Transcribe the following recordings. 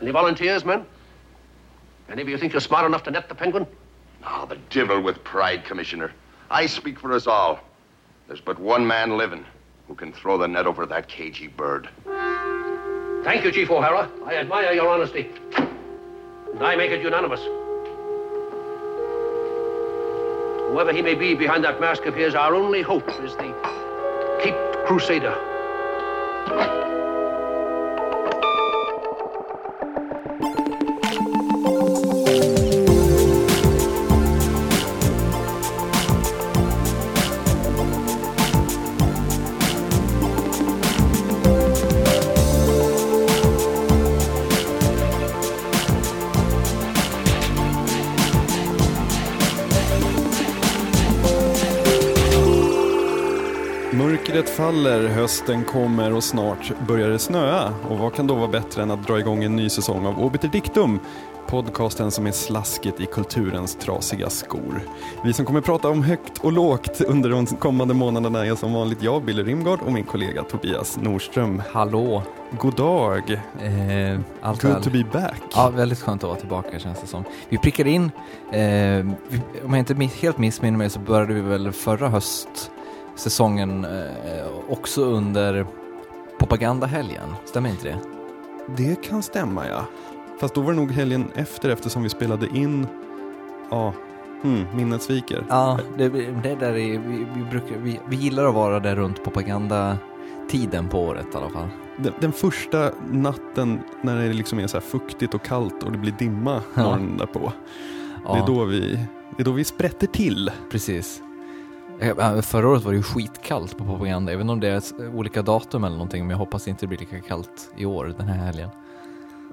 Any volunteers, men? Any of you think you're smart enough to net the penguin? Ah, the devil with pride, Commissioner. I speak for us all. There's but one man living who can throw the net over that cagey bird. Thank you, Chief O'Hara. I admire your honesty. And I make it unanimous. Whoever he may be behind that mask of his, our only hope is the Cape Crusader. Faller, hösten kommer och snart börjar det snöa. Och vad kan då vara bättre än att dra igång en ny säsong av Obiter Dictum? Podcasten som är slasket i kulturens trasiga skor. Vi som kommer prata om högt och lågt under de kommande månaderna är som vanligt jag, Billy Rimgard och min kollega Tobias Nordström. Hallå! God dag! Eh, allt Good väl? to be back. Ja, väldigt skönt att vara tillbaka känns det som. Vi prickade in, eh, om jag inte helt missminner mig så började vi väl förra höstsäsongen eh, också under propagandahelgen, stämmer inte det? Det kan stämma ja. Fast då var det nog helgen efter eftersom vi spelade in, ja, hmm, minnet sviker. Ja, det, det där är, vi, vi, brukar, vi, vi gillar att vara där runt propagandatiden på året i alla fall. Den, den första natten när det liksom är så här fuktigt och kallt och det blir dimma Ja. morgonen därpå. Ja, Det, är då vi, det är då vi sprätter till. precis. Eh, Förra året var det ju skitkallt på propaganda, även om det är olika datum eller någonting, men jag hoppas inte det blir lika kallt i år den här helgen.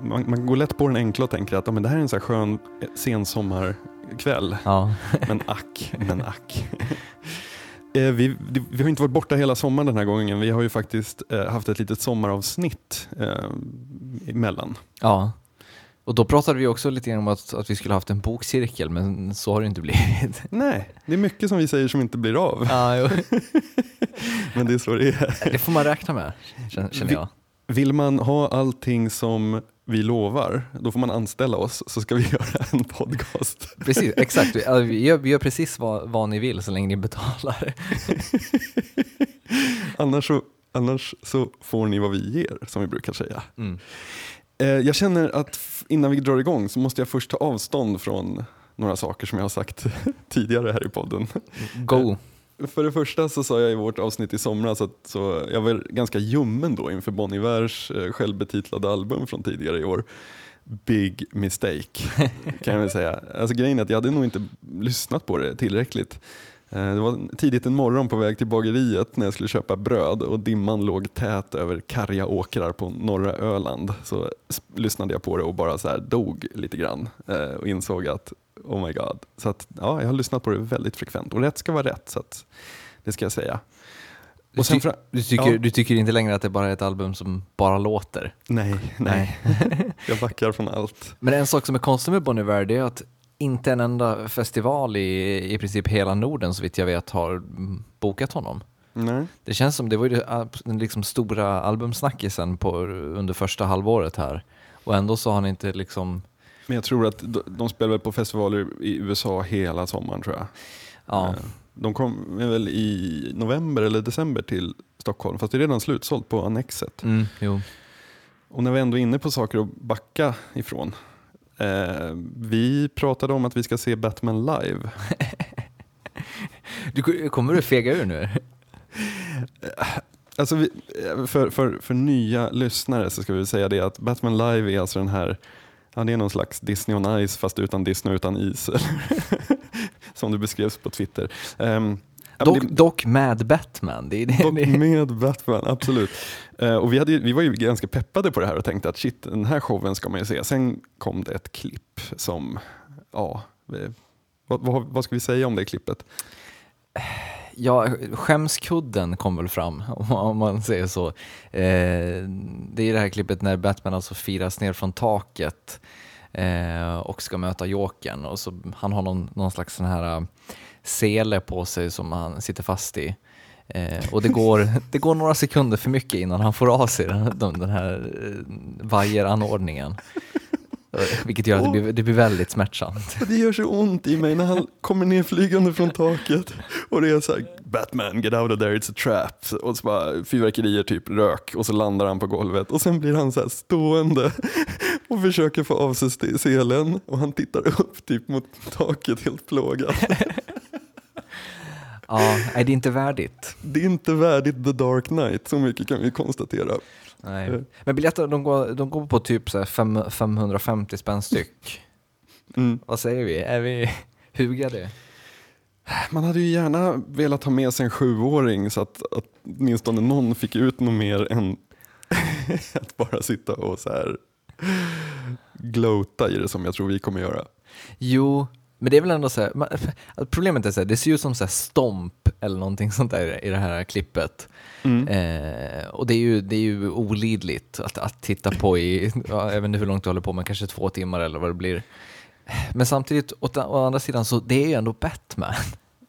Man, man går lätt på den enkla och tänker att ja, men det här är en så här skön eh, sensommarkväll. Ja, Men ack, men ack. Eh, Vi, vi har inte varit borta hela sommaren den här gången. Vi har ju faktiskt haft ett litet sommaravsnitt eh, emellan. Ja, och då pratade vi också lite grann om att, att vi skulle haft en bokcirkel, men så har det inte blivit. Nej, det är mycket som vi säger som inte blir av. Jo. Men det är så det är. Det får man räkna med, känner jag. Vill man ha allting som vi lovar, då får man anställa oss så ska vi göra en podcast. Precis, exakt. Vi, gör, vi gör precis vad, vad ni vill så länge ni betalar. Annars så, annars så får ni vad vi ger, som vi brukar säga. Mm. Eh, Jag känner att innan vi drar igång så måste jag först ta avstånd från några saker som jag har sagt tidigare här i podden. Go! För det första så sa jag i vårt avsnitt i somras att så jag var ganska ljummen då inför Bon Ivers eh, självbetitlade album från tidigare i år. Big mistake kan jag väl säga. Alltså grejen är att jag hade nog inte lyssnat på det tillräckligt. Eh, Det var tidigt en morgon på väg till bageriet när jag skulle köpa bröd och dimman låg tät över karga åkrar på norra Öland. Så lyssnade jag på det och bara så här dog lite grann eh, och insåg att oh my god. Så att, ja, jag har lyssnat på det väldigt frekvent och rätt ska vara rätt. Så att, det ska jag säga. Och sen fra- du, tycker, Ja. du tycker inte längre att det bara är ett album som bara låter? Nej, nej. jag backar från allt. Men en sak som är konstig med Bon Iver är att inte en enda festival i, i princip hela Norden så vitt jag vet har bokat honom. Nej. Det känns som det var ju den liksom stora albumsnackisen på, under första halvåret här. Och ändå så har han inte liksom, Men jag tror att de, spelar väl på festivaler i USA hela sommaren tror jag. ja, Eh, De kom väl i november eller december till Stockholm, fast det är redan slutsålt på Annexet. mm, jo. Och när vi ändå är inne på saker att backa ifrån. Eh, vi pratade om att vi ska se Batman live. Du, kommer du fega ur nu? Alltså vi, eh, för, för, för nya lyssnare så ska vi säga det att Batman live är alltså den här, ja, det är någon slags Disney on Ice fast utan Disney utan is. Som det beskrevs på Twitter. Um, Dock, dock med Batman. Det, det, Dock det, med Batman, absolut. Eh, och vi, hade, vi var ju ganska peppade på det här och tänkte att shit, den här showen ska man ju se. Sen kom det ett klipp som, ja, eh, vad, vad, vad ska vi säga om det klippet? ja, skämskudden kom väl fram, om man- säger så. Eh, det är det här klippet när Batman alltså firas ner från taket eh, och ska möta Jokern. Och så, han har någon, någon slags sån här sele på sig som han sitter fast i. Eh, och det går, det går några sekunder för mycket innan han får av sig den, den här eh, vajeranordningen. Vilket gör att det blir, det blir väldigt smärtsamt. Det gör så ont i mig när han kommer ner flygande från taket och det är så här, Batman get out of there, it's a trap. Och så bara fyrverkerier, typ rök och så landar han på golvet och sen blir han så här stående och försöker få av sig selen och han tittar upp typ mot taket helt plågad. Ja, nej, det är inte värdigt. Det är inte värdigt The Dark Knight, så mycket kan vi konstatera. Nej. Men biljetter de går, de går på typ så fem, 550 spänn styck. Mm. Vad säger vi? Är vi hugade? Man hade ju gärna velat ha med sig en sjuåring så att, att åtminstone någon fick ut något mer än att bara sitta och så här glota i det som jag tror vi kommer göra. Jo, men det är väl ändå så här, man, problemet är så här, det ser ut som så här stomp eller någonting sånt där i det här klippet. Eh, och det är ju, det är ju olidligt att, att titta på i, ja, jag vet inte hur långt du håller på, men kanske två timmar eller vad det blir. Men samtidigt, å, å andra sidan, så det är ju ändå Batman.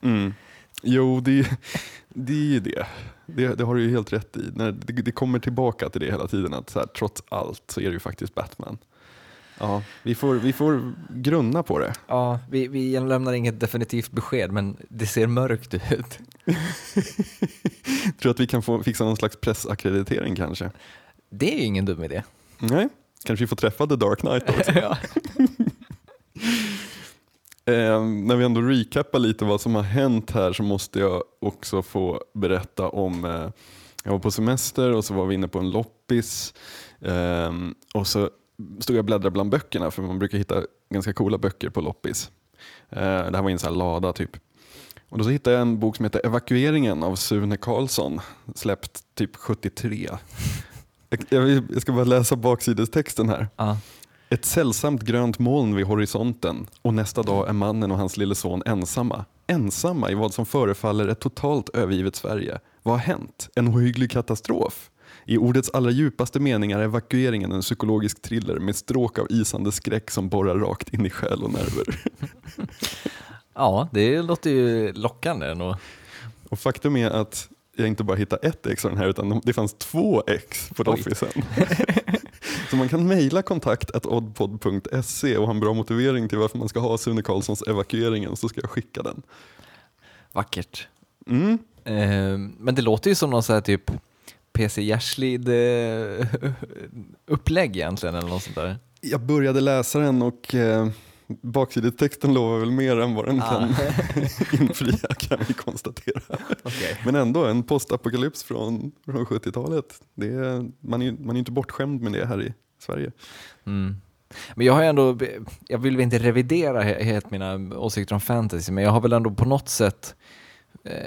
Mm. Jo, det, det är ju det. det. Det har du ju helt rätt i. När det, det kommer tillbaka till det hela tiden, att här, trots allt så är det ju faktiskt Batman. Ja, vi får, vi får grunna på det. Ja, vi, vi lämnar inget definitivt besked, men det ser mörkt ut. Tror att vi kan få fixa någon slags pressackreditering kanske? Det är ingen dum idé. Nej, kanske vi får träffa The Dark Knight också. ja. Eh, när vi ändå recappar lite vad som har hänt här så måste jag också få berätta om, eh, jag var på semester och så var vi inne på en loppis eh, och så stod jag och bläddrade bland böckerna för man brukar hitta ganska coola böcker på loppis. Eh, det här var i en sån lada typ. Och då så hittade jag en bok som heter Evakueringen av Sune Karlsson, släppt typ 73. Jag, jag, ska bara läsa baksidestexten här. Ja. Ett sällsamt grönt moln vid horisonten och nästa dag är mannen och hans lille son ensamma. Ensamma i vad som förefaller ett totalt övergivet Sverige. Vad har hänt? En ohygglig katastrof? I ordets allra djupaste mening är evakueringen en psykologisk thriller med stråk av isande skräck som borrar rakt in i själ och nerver. ja, det låter ju lockande ändå. Och faktum är att jag inte bara hittade ett ex av den här utan det fanns två ex på Oj. Loppisen. Så man kan mejla kontakt oddpod.se och ha en bra motivering till varför man ska ha Sune Karlssons evakueringen så ska jag skicka den. Vackert. Mm. Eh, men det låter ju som någon sån här typ PC Gärslid eh, upplägg egentligen eller något sånt där. Jag började läsa den och eh, baksidetexten lovar väl mer än vad den Ah. kan infria kan vi konstatera. Okej. Men ändå en postapokalyps från, från 70-talet. Det är, man är man är inte bortskämd med det här i Sverige. Mm. Men jag har ändå, jag vill väl inte revidera he- helt mina åsikter om fantasy, men jag har väl ändå på något sätt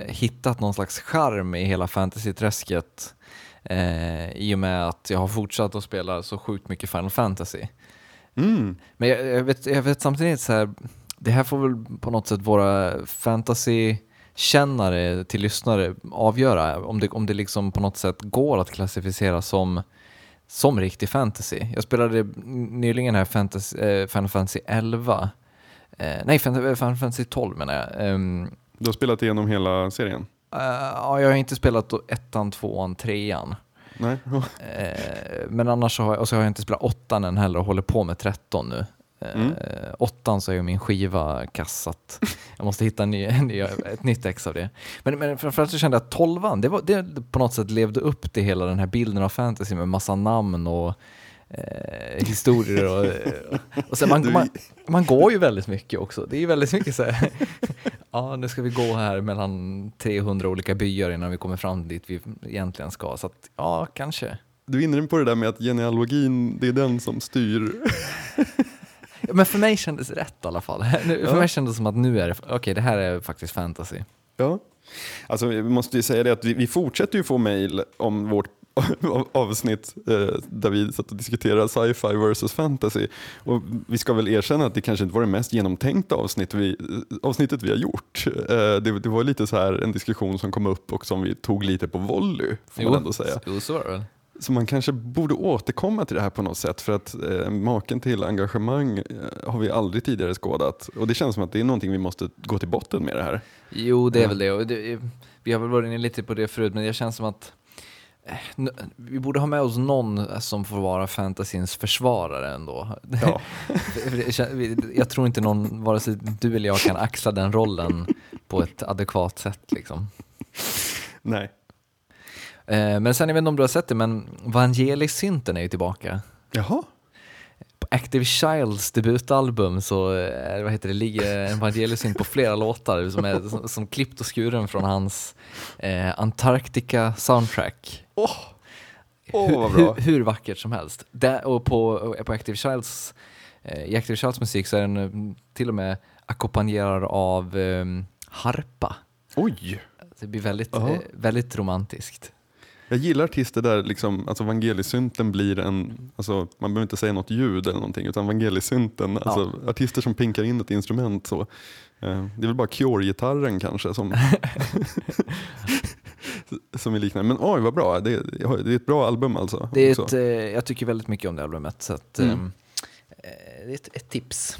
hittat någon slags charm i hela fantasy-träsket eh, i och med att jag har fortsatt att spela så sjukt mycket Final Fantasy. Mm. Men jag, jag, vet, jag vet samtidigt så här, det här får väl på något sätt våra fantasy-kännare till lyssnare avgöra, om det, om det liksom på något sätt går att klassificera som, som riktig fantasy. Jag spelade nyligen här fantasy, eh, Final Fantasy 11, eh, nej Final Fantasy 12 menar jag. Du har spelat igenom hela serien? eh, ja, jag har inte spelat ettan, tvåan, trean. Nej? Eh, men annars har jag, och så har jag inte spelat åttan än heller och håller på med 13 nu. Eh, Mm. Åttan så är ju min skiva kassat. Jag måste hitta en ny, en ny, ett nytt ex av det. Men, men framförallt så kände jag att tolvan, det, var, det på något sätt levde upp till hela den här bilden av fantasy med massa namn och eh, historier. Och, och sen man, Du- man, man går ju väldigt mycket också. Det är ju väldigt mycket så här, ja nu ska vi gå här mellan 300 olika byar innan vi kommer fram dit vi egentligen ska. Så att, ja, kanske. Du är inne på det där med att genealogin, det är den som styr. Ja, Men för mig kändes det rätt i alla fall. Nu, För Ja. mig kändes det som att nu är det, okej det här är faktiskt fantasy. Ja. Alltså, vi måste ju säga det att vi, vi fortsätter ju få mejl om vårt avsnitt eh, där vi satt och diskuterade sci-fi versus fantasy. Och vi ska väl erkänna att det kanske inte var det mest genomtänkta avsnitt vi, avsnittet vi har gjort. Eh, det, det var lite så här en diskussion som kom upp och som vi tog lite på volley, får man ändå säga. jo, så var det. Så man kanske borde återkomma till det här på något sätt för att eh, maken till engagemang eh, har vi aldrig tidigare skådat. Och det känns som att det är någonting vi måste gå till botten med det här. Jo, det är väl det. Och det. Vi har väl varit inne lite på det förut, men det känns som att Vi borde ha med oss någon som får vara fantasyns försvarare ändå. Ja. Jag tror inte någon, vare sig du eller jag, kan axla den rollen på ett adekvat sätt. Liksom. Nej. Eh, Men sen, jag vet inte om du har sett det, men Vangelis-synten är ju tillbaka. Jaha. På Active Childs debutalbum så eh, vad heter det, ligger en Vangelis-synt på flera låtar som är som, som klippt och skuren från hans eh, Antarctica soundtrack. Åh, Åh, vad hur, bra. hur, hur vackert som helst. Där, och på, på Active Childs, eh, I Active Childs musik så är den eh, till och med ackompanjerad av eh, harpa. Oj. Det blir väldigt, Jaha. eh, väldigt romantiskt. Jag gillar artister där liksom, alltså vangelisynten blir en, alltså, man behöver inte säga något ljud eller någonting, utan vangelisynten, alltså artister som pinkar in ett instrument. Så, eh, det är väl bara Cure-gitarren kanske som, som är liknande. Men oj vad bra, det, det är ett bra album alltså. Det är också. ett, eh, jag tycker väldigt mycket om det albumet, så att, Mm. ehm, eh, det är ett, ett tips.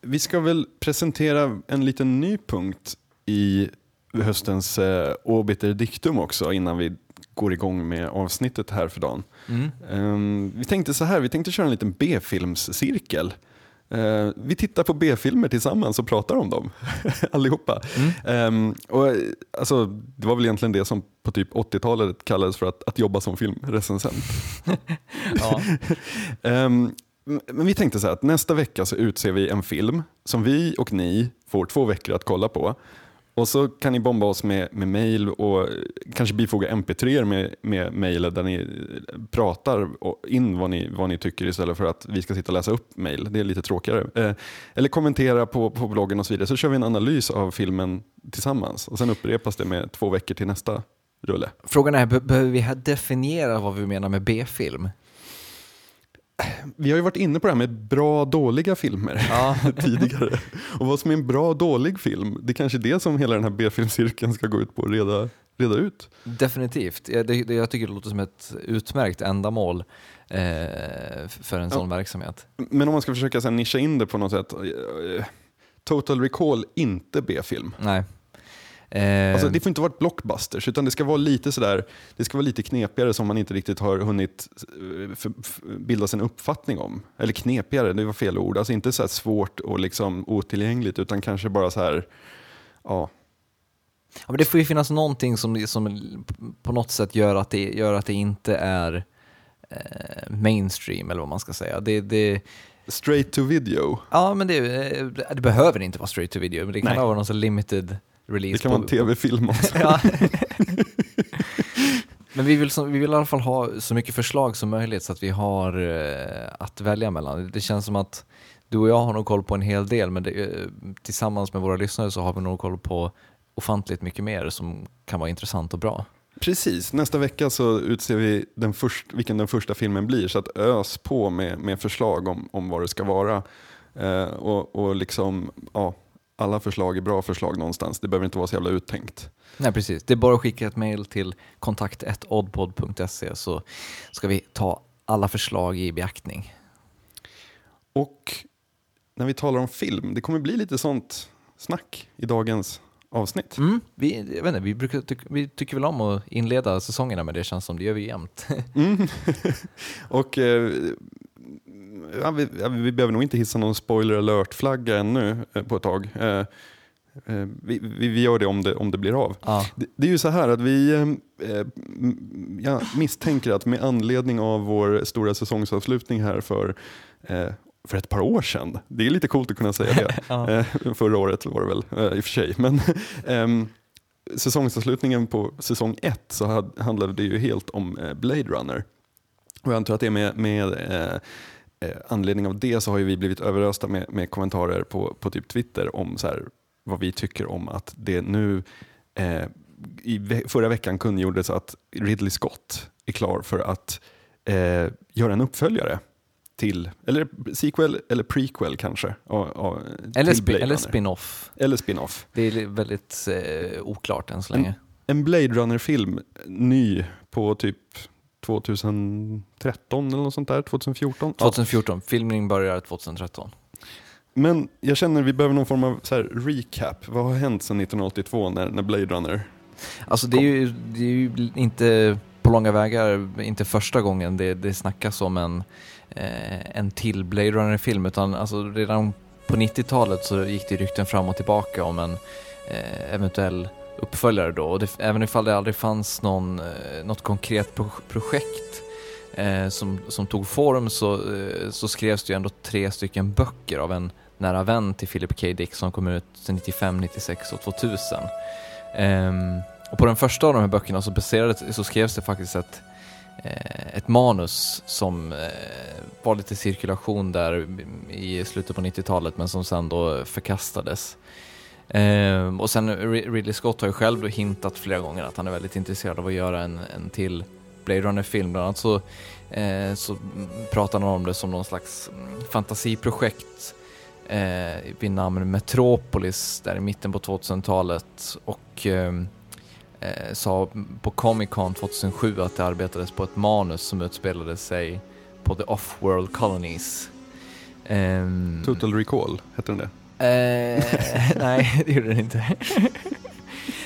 Vi ska väl presentera en liten ny punkt i höstens eh, Obiter Dictum också innan vi går igång med avsnittet här för dagen. Mm. Ehm, vi tänkte så här, vi tänkte köra en liten B-filmscirkel. Eh, vi tittar på B-filmer tillsammans och pratar om dem, allihopa. Och, eh, alltså, det var väl egentligen det som på typ 80-talet kallades för att, att jobba som filmrecensent. Ehm, men vi tänkte så här att nästa vecka så utser vi en film som vi och ni får två veckor att kolla på. Och så kan ni bomba oss med, med mail och kanske bifoga mp3 med, med mejlet där ni pratar in vad ni, vad ni tycker istället för att vi ska sitta och läsa upp mejl. Det är lite tråkigare. Eh, eller kommentera på, på bloggen och så vidare. Så kör vi en analys av filmen tillsammans och sen upprepas det med två veckor till nästa rulle. Frågan är, behöver vi definiera vad vi menar med B-film? Vi har ju varit inne på det här med bra dåliga filmer. Ja. tidigare. Och vad som är en bra och dålig film, det är kanske det som hela den här B-filmcirkeln ska gå ut på att reda, reda ut. Definitivt. Jag, det, jag tycker det låter som ett utmärkt ändamål eh, för en sån verksamhet. Men om man ska försöka så nischa in det på något sätt. eh, Total Recall, inte B-film. Nej. Eh, Alltså, det får inte vara ett blockbusters, utan det ska vara lite sådär, det ska vara lite knepigare som man inte riktigt har hunnit eh, bilda sig en uppfattning om. Eller knepigare, det var fel ord. Alltså inte så svårt och liksom otillgängligt, utan kanske bara så här, ja, ja, men det får ju finnas någonting som, som på något sätt gör att det, gör att det inte är eh, mainstream eller vad man ska säga. Det, det, straight to video. ja, men det, eh, det behöver inte vara straight to video, men det kan Nej. vara någon limited release. Det kan vara en på- tv-film också. Ja. Men vi vill, som, vi vill i alla fall ha så mycket förslag som möjligt så att vi har eh, att välja mellan. Det känns som att du och jag har nog koll på en hel del men det, eh, tillsammans med våra lyssnare så har vi nog koll på ofantligt mycket mer som kan vara intressant och bra. Precis, nästa vecka så utser vi den först, vilken den första filmen blir så att ös på med, med förslag om, om vad det ska vara. Eh, och, och liksom, ja, alla förslag är bra förslag någonstans, det behöver inte vara så jävla uttänkt. Nej precis, det är bara att skicka ett mail till kontakt1oddpod.se så ska vi ta alla förslag i beaktning. Och när vi talar om film, det kommer bli lite sånt snack i dagens avsnitt. Mm, vi, jag vet inte, vi, brukar tyck, vi tycker väl om att inleda säsongerna med det känns som det gör vi jämt. Mm. och eh, ja, vi, ja, vi behöver nog inte hissa någon spoiler alert-flagga ännu eh, på ett tag. Eh, eh, vi, vi, vi gör det om, det om det blir av. ja. Det, det är ju så här att vi, eh, jag misstänker att med anledning av vår stora säsongsavslutning här för, eh, för ett par år sedan, det är lite coolt att kunna säga det, Ja. eh, förra året var det väl i och för sig, men ehm, säsongsavslutningen på säsong ett så had, handlade det ju helt om Blade Runner. Och jag antar att det är med, med eh, anledning av det så har vi blivit överösta med, med kommentarer på, på typ Twitter om så här, vad vi tycker om att det nu eh, i ve- förra veckan kungjordes att Ridley Scott är klar för att eh, göra en uppföljare till, eller sequel eller prequel kanske. av- av- Eller, spin-off. Eller spin-off. Det är väldigt eh, oklart än så länge. En Blade Runner-film, ny på typ 2013 eller något sånt där, 2014. Ja. 2014, filmning börjar 2013. Men jag känner vi behöver någon form av så här, recap. Vad har hänt sedan 1982 när, när Blade Runner Alltså det är, ju, det är ju inte på på långa vägar inte första gången det, det snackas om en, eh, en till Blade Runner-film utan alltså redan på 90-talet så gick det rykten fram och tillbaka om en eh, eventuell uppföljare då och det, även ifall det aldrig fanns någon, eh, något konkret pro projekt eh, som, som tog form så, eh, så skrevs det ju ändå tre stycken böcker av en nära vän till Philip K. Dick som kom ut 95, 96 och 2000. Eh, och på den första av de här böckerna så, baserades, så skrevs det faktiskt ett, eh, ett manus som eh, var lite cirkulation där i slutet på 90-talet men som sen då förkastades. Um, och sen eh, Ridley Scott har ju själv då hintat flera gånger att han är väldigt intresserad av att göra en, en till Blade Runner-film. Bland annat så, eh, så pratar han om det som någon slags mm, fantasiprojekt eh, vid namn Metropolis där i mitten på 2000-talet och ehm, eh, sa på Comic Con 2007 att det arbetades på ett manus som utspelade sig på The Off-World Colonies. Eh, Total Recall, hette den det? Eh, nej, det gjorde den inte.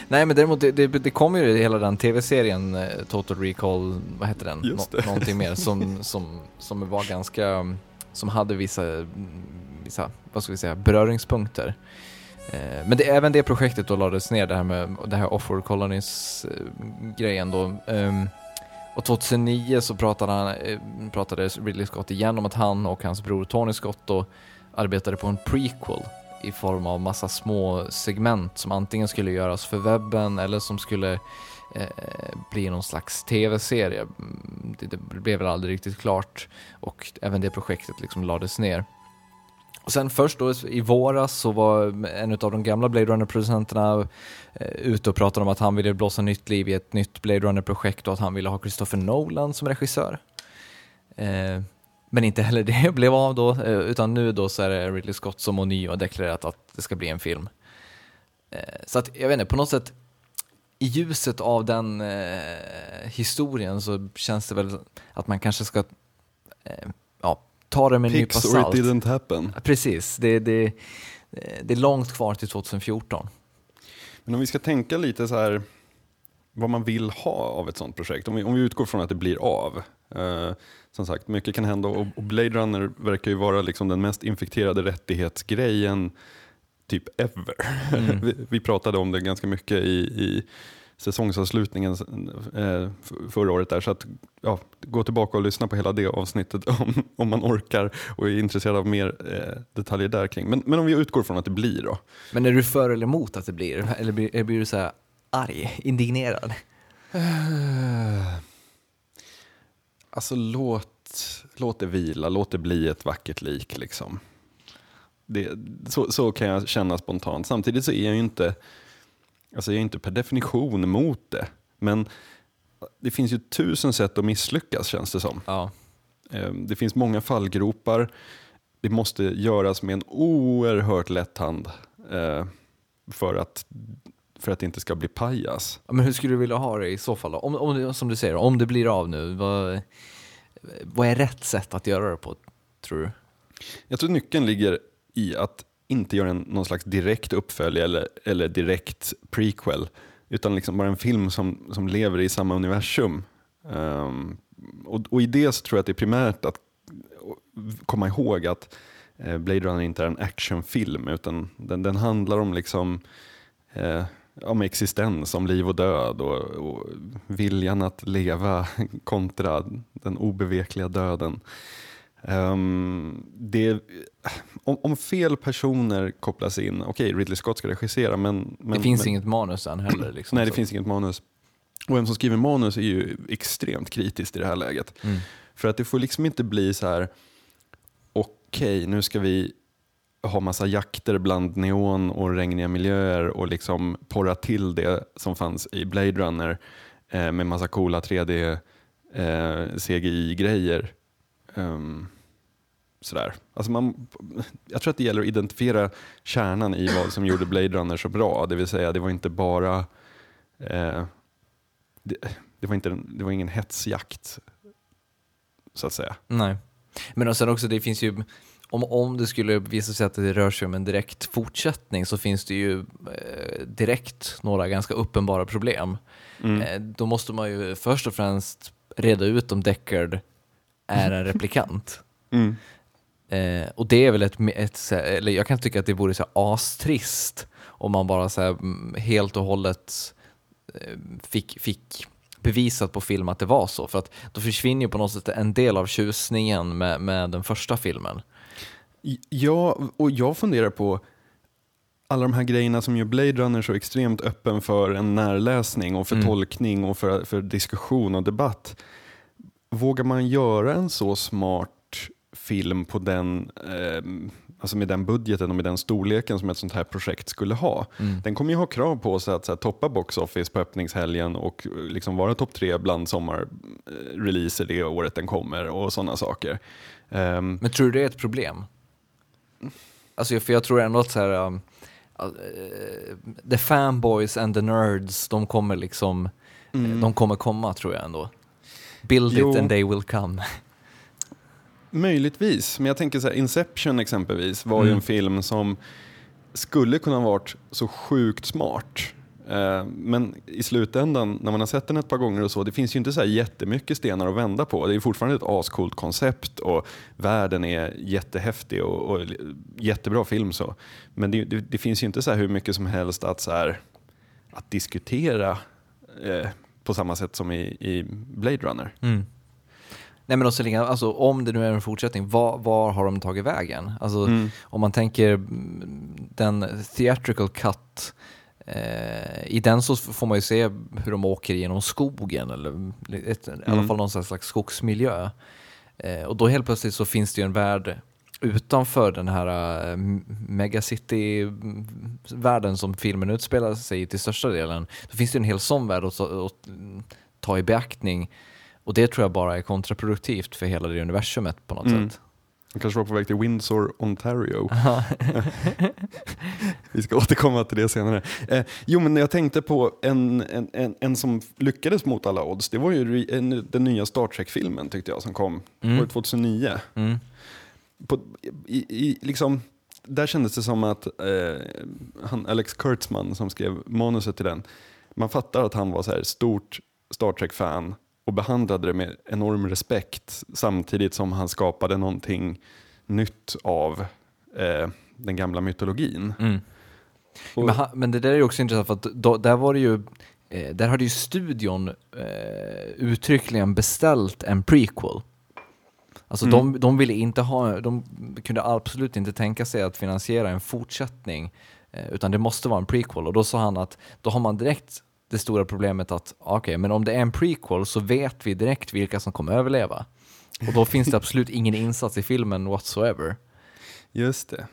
nej, men däremot det, det, det kom ju hela den tv-serien eh, Total Recall, vad hette den? Just det. Nå någonting mer som, som, som var ganska, som hade vissa, vissa, vad ska vi säga, beröringspunkter. Eh, men det, även det projektet då lades ner, det här med det här Offworld Colonies-grejen då. Um, och 2009 så pratade, han, eh, pratade Ridley Scott igen om att han och hans bror Tony Scott då arbetade på en prequel i form av massa små segment som antingen skulle göras för webben eller som skulle eh, bli någon slags tv-serie. Mm, det, det, blev väl aldrig riktigt klart och även det projektet liksom lades ner. Och sen först då i våras så var en av de gamla Blade Runner-producenterna eh, ute och pratade om att han ville blåsa nytt liv i ett nytt Blade Runner-projekt och att han ville ha Christopher Nolan som regissör. Eh, men inte heller det blev av då, eh, utan nu då så är det Ridley Scott som ånyo har deklarerat att det ska bli en film. Eh, så att, jag vet inte, på något sätt i ljuset av den eh, historien så känns det väl att man kanske ska eh, ja, ta det med en nypa salt. It didn't happen. Precis, det, det, det är långt kvar till 2014. Men om vi ska tänka lite så här vad man vill ha av ett sånt projekt, om vi, om vi utgår från att det blir av. Eh, som sagt, mycket kan hända och, och Blade Runner verkar ju vara liksom den mest infekterade rättighetsgrejen typ ever. Mm. vi, vi, pratade om det ganska mycket i, i säsongsavslutningen eh, förra året. Där, så att, ja, gå tillbaka och lyssna på hela det avsnittet om, om man orkar och är intresserad av mer eh, detaljer där kring. Men, men om vi utgår från att det blir då. Men är du för eller emot att det blir? Eller blir, blir du så här arg, indignerad? Alltså låt, låt det vila, låt det bli ett vackert lik. Liksom. Det, så, så kan jag känna spontant. Samtidigt så är jag ju inte, alltså jag är inte per definition emot det. Men det finns ju tusen sätt att misslyckas känns det som. Ja. Ehm, det finns många fallgropar. Det måste göras med en oerhört lätt hand eh, för att för att det inte ska bli pajas. Men hur skulle du vilja ha det i så fall? Då? Om, om, som du säger, om det blir av nu, vad, vad är rätt sätt att göra det på, tror du? Jag tror nyckeln ligger i att inte göra en, någon slags direkt uppföljare eller, eller direkt prequel, utan liksom bara en film som, som lever i samma universum. Um, och, och, i det så tror jag att det är primärt att komma ihåg att eh, Blade Runner inte är en actionfilm, utan den, den handlar om liksom eh, om existens, om liv och död och, och, viljan att leva kontra den obevekliga döden. Um, det, om, om, fel personer kopplas in, okej okay, Ridley Scott ska regissera men... men det finns men, inget manus än heller? Liksom, nej, det så. finns inget manus. Och vem som skriver manus är ju extremt kritiskt i det här läget. Mm. För att det får liksom inte bli så här, okej okay, nu ska vi ha massa jakter bland neon och regniga miljöer och liksom porra till det som fanns i Blade Runner eh, med massa coola 3D eh, CGI-grejer. Um, ehm, sådär. Alltså man, jag tror att det gäller att identifiera kärnan i vad som gjorde Blade Runner så bra. Det vill säga, det var inte bara eh, det, det, var inte, det var ingen hetsjakt, så att säga. Nej. Men och sen också, det finns ju om, om det skulle visa sig att det rör sig om en direkt fortsättning så finns det ju eh, direkt några ganska uppenbara problem. Mm. Eh, då måste man ju först och främst reda ut om Deckard är en replikant. Mm. Eh, och det är väl ett, ett eller jag kan tycka att det vore så här astrist om man bara så här, mm, helt och hållet eh, fick, fick bevisat på film att det var så. För att då försvinner ju på något sätt en del av tjusningen med, med den första filmen. Ja, och jag funderar på alla de här grejerna som gör Blade Runner så extremt öppen för en närläsning och för Mm. tolkning och för, för diskussion och debatt. Vågar man göra en så smart film på den, eh, alltså med den budgeten och med den storleken som ett sånt här projekt skulle ha? Mm. Den kommer ju ha krav på sig att här, toppa box office på öppningshelgen och eh, liksom vara topp tre bland sommarreleaser det året den kommer och sådana saker. Ehm, Men tror du det är ett problem? Alltså, för jag tror ändå att så här, um, uh, the fanboys and the nerds, de kommer liksom, de kommer komma tror jag ändå. Build Jo. it and they will come. Möjligtvis, men jag tänker så här, Inception exempelvis var ju Mm. en film som skulle kunna varit så sjukt smart. Eh, Men i slutändan, när man har sett den ett par gånger och så, det finns ju inte så här jättemycket stenar att vända på. Det är fortfarande ett ascoolt koncept och världen är jättehäftig och, och jättebra film så. Men det, det, det finns ju inte så här hur mycket som helst att, så här, att diskutera eh, på samma sätt som i, i Blade Runner. Mm. Nej men också, alltså, om det nu är en fortsättning, var, var har de tagit vägen? Alltså, Mm. Om man tänker mm, den theatrical cut, i den så får man ju se hur de åker genom skogen, eller ett, i alla Mm. fall någon slags skogsmiljö. Eh, och då helt plötsligt så finns det ju en värld utanför den här uh, megacity-världen som filmen utspelar sig i till största delen. Då finns det en hel sån värld att, ta- att mm, ta i beaktning. Och det tror jag bara är kontraproduktivt för hela det universumet på något Mm. sätt. De kanske var på väg till Windsor, Ontario. Vi ska återkomma till det senare. Eh, jo, men jag tänkte på en, en, en, en som lyckades mot alla odds. Det var ju en, den nya Star Trek-filmen tyckte jag som kom Mm. år 2009. Mm. På, i, i, liksom, där kändes det som att eh, han, Alex Kurtzman som skrev manuset till den, man fattar att han var så här stort Star Trek-fan och behandlade det med enorm respekt samtidigt som han skapade någonting nytt av eh, den gamla mytologin. Mm. Och- Men, han, men det där är ju också intressant för att då, där var det ju eh, där hade ju studion eh, uttryckligen beställt en prequel. Alltså Mm. de, de ville inte ha, de kunde absolut inte tänka sig att finansiera en fortsättning eh, utan det måste vara en prequel och då sa han att då har man direkt det stora problemet att okej, men om det är en prequel så vet vi direkt vilka som kommer överleva. Och då finns det absolut ingen insats i filmen whatsoever. Just det.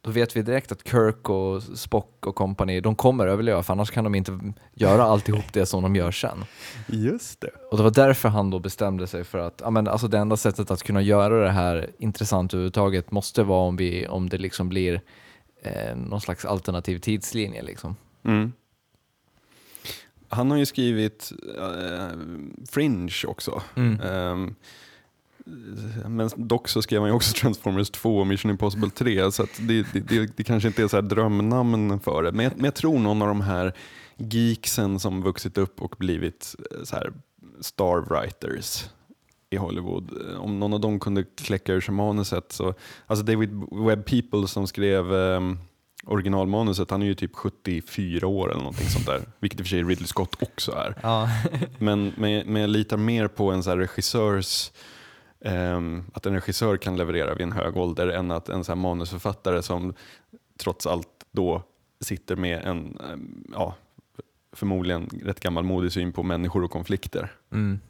Då vet vi direkt att Kirk och Spock och company, de kommer överleva för annars kan de inte göra alltihop det som de gör sen. Just det. Och det var därför han då bestämde sig för att ja, men alltså det enda sättet att kunna göra det här intressant överhuvudtaget måste vara om, vi, om det liksom blir eh, någon slags alternativ tidslinje. Liksom. Mm. Han har ju skrivit eh, Fringe också. Mm. Ehm, men dock så skrev han ju också Transformers 2 och Mission Impossible 3 så det, det, det, det kanske inte är så här drömnamn för det. Men jag, men jag tror någon av de här geeksen som vuxit upp och blivit eh, så här star writers i Hollywood. eh, Om någon av dem kunde kläcka ur sig manuset så, alltså David Webb People som skrev ehm, originalmanuset, han är ju typ 74 år eller någonting sånt där. Vilket i och för sig Ridley Scott också är. Ja. Men, men, men jag litar mer på en så regissörs, ehm, att en regissör kan leverera vid en hög ålder än att en så manusförfattare som trots allt då sitter med en, ehm, ja, förmodligen rätt gammalmodig syn på människor och konflikter. Mm.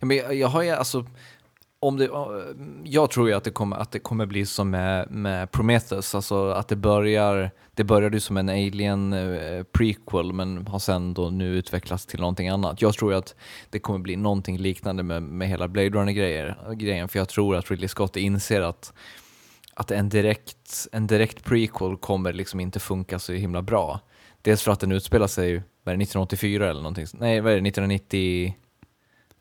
Ja, men jag, jag har ju alltså, om det, jag tror ju att det kommer, att det kommer bli som med, med Prometheus, alltså att det börjar, det började ju som en alien eh, prequel men har sen då nu utvecklats till någonting annat. Jag tror ju att det kommer bli någonting liknande med, med hela Blade Runner-grejen, för jag tror att Ridley Scott inser att att en direkt, en direkt prequel kommer liksom inte funka så himla bra. Dels för att den utspelar sig, vad är det, 1984 eller någonting? Nej, vad är det, 1990?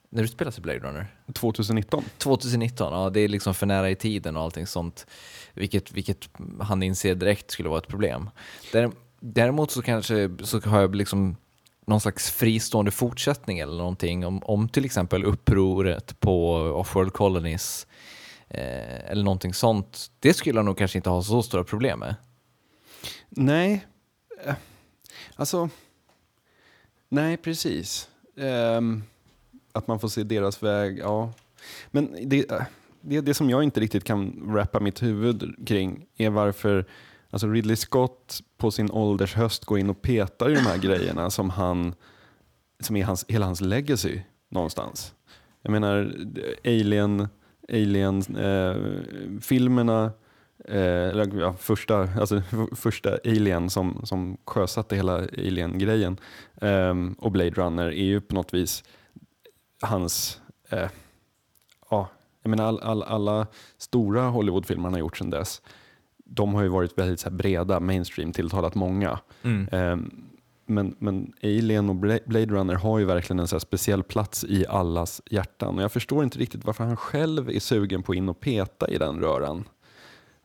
När du spelar sig Blade Runner? 2019. 2019, ja det är liksom för nära i tiden och allting sånt. Vilket, vilket han inser direkt skulle vara ett problem. Däremot så kanske så har jag liksom någon slags fristående fortsättning eller någonting om, om till exempel upproret på Offworld Colonies eh, eller någonting sånt. Det skulle jag nog kanske inte ha så stora problem med. Nej, eh, alltså, nej precis. Um, att man får se deras väg, ja. Men det, det, det som jag inte riktigt kan wrappa mitt huvud kring är varför alltså Ridley Scott på sin ålders höst går in och petar i de här grejerna som, han, som är hans, hela hans legacy någonstans. Jag menar, Alien, Alien-filmerna, eh, eh, ja, första, alltså, första Alien som, som sjösatte hela Alien-grejen eh, och Blade Runner är ju på något vis hans, eh, ja, jag menar all, all, alla stora Hollywoodfilmer han har gjort sedan dess de har ju varit väldigt så breda, mainstream, tilltalat många. Mm. Um, men, men Alien och Blade Runner har ju verkligen en så speciell plats i allas hjärtan. Och jag förstår inte riktigt varför han själv är sugen på in och peta i den röran.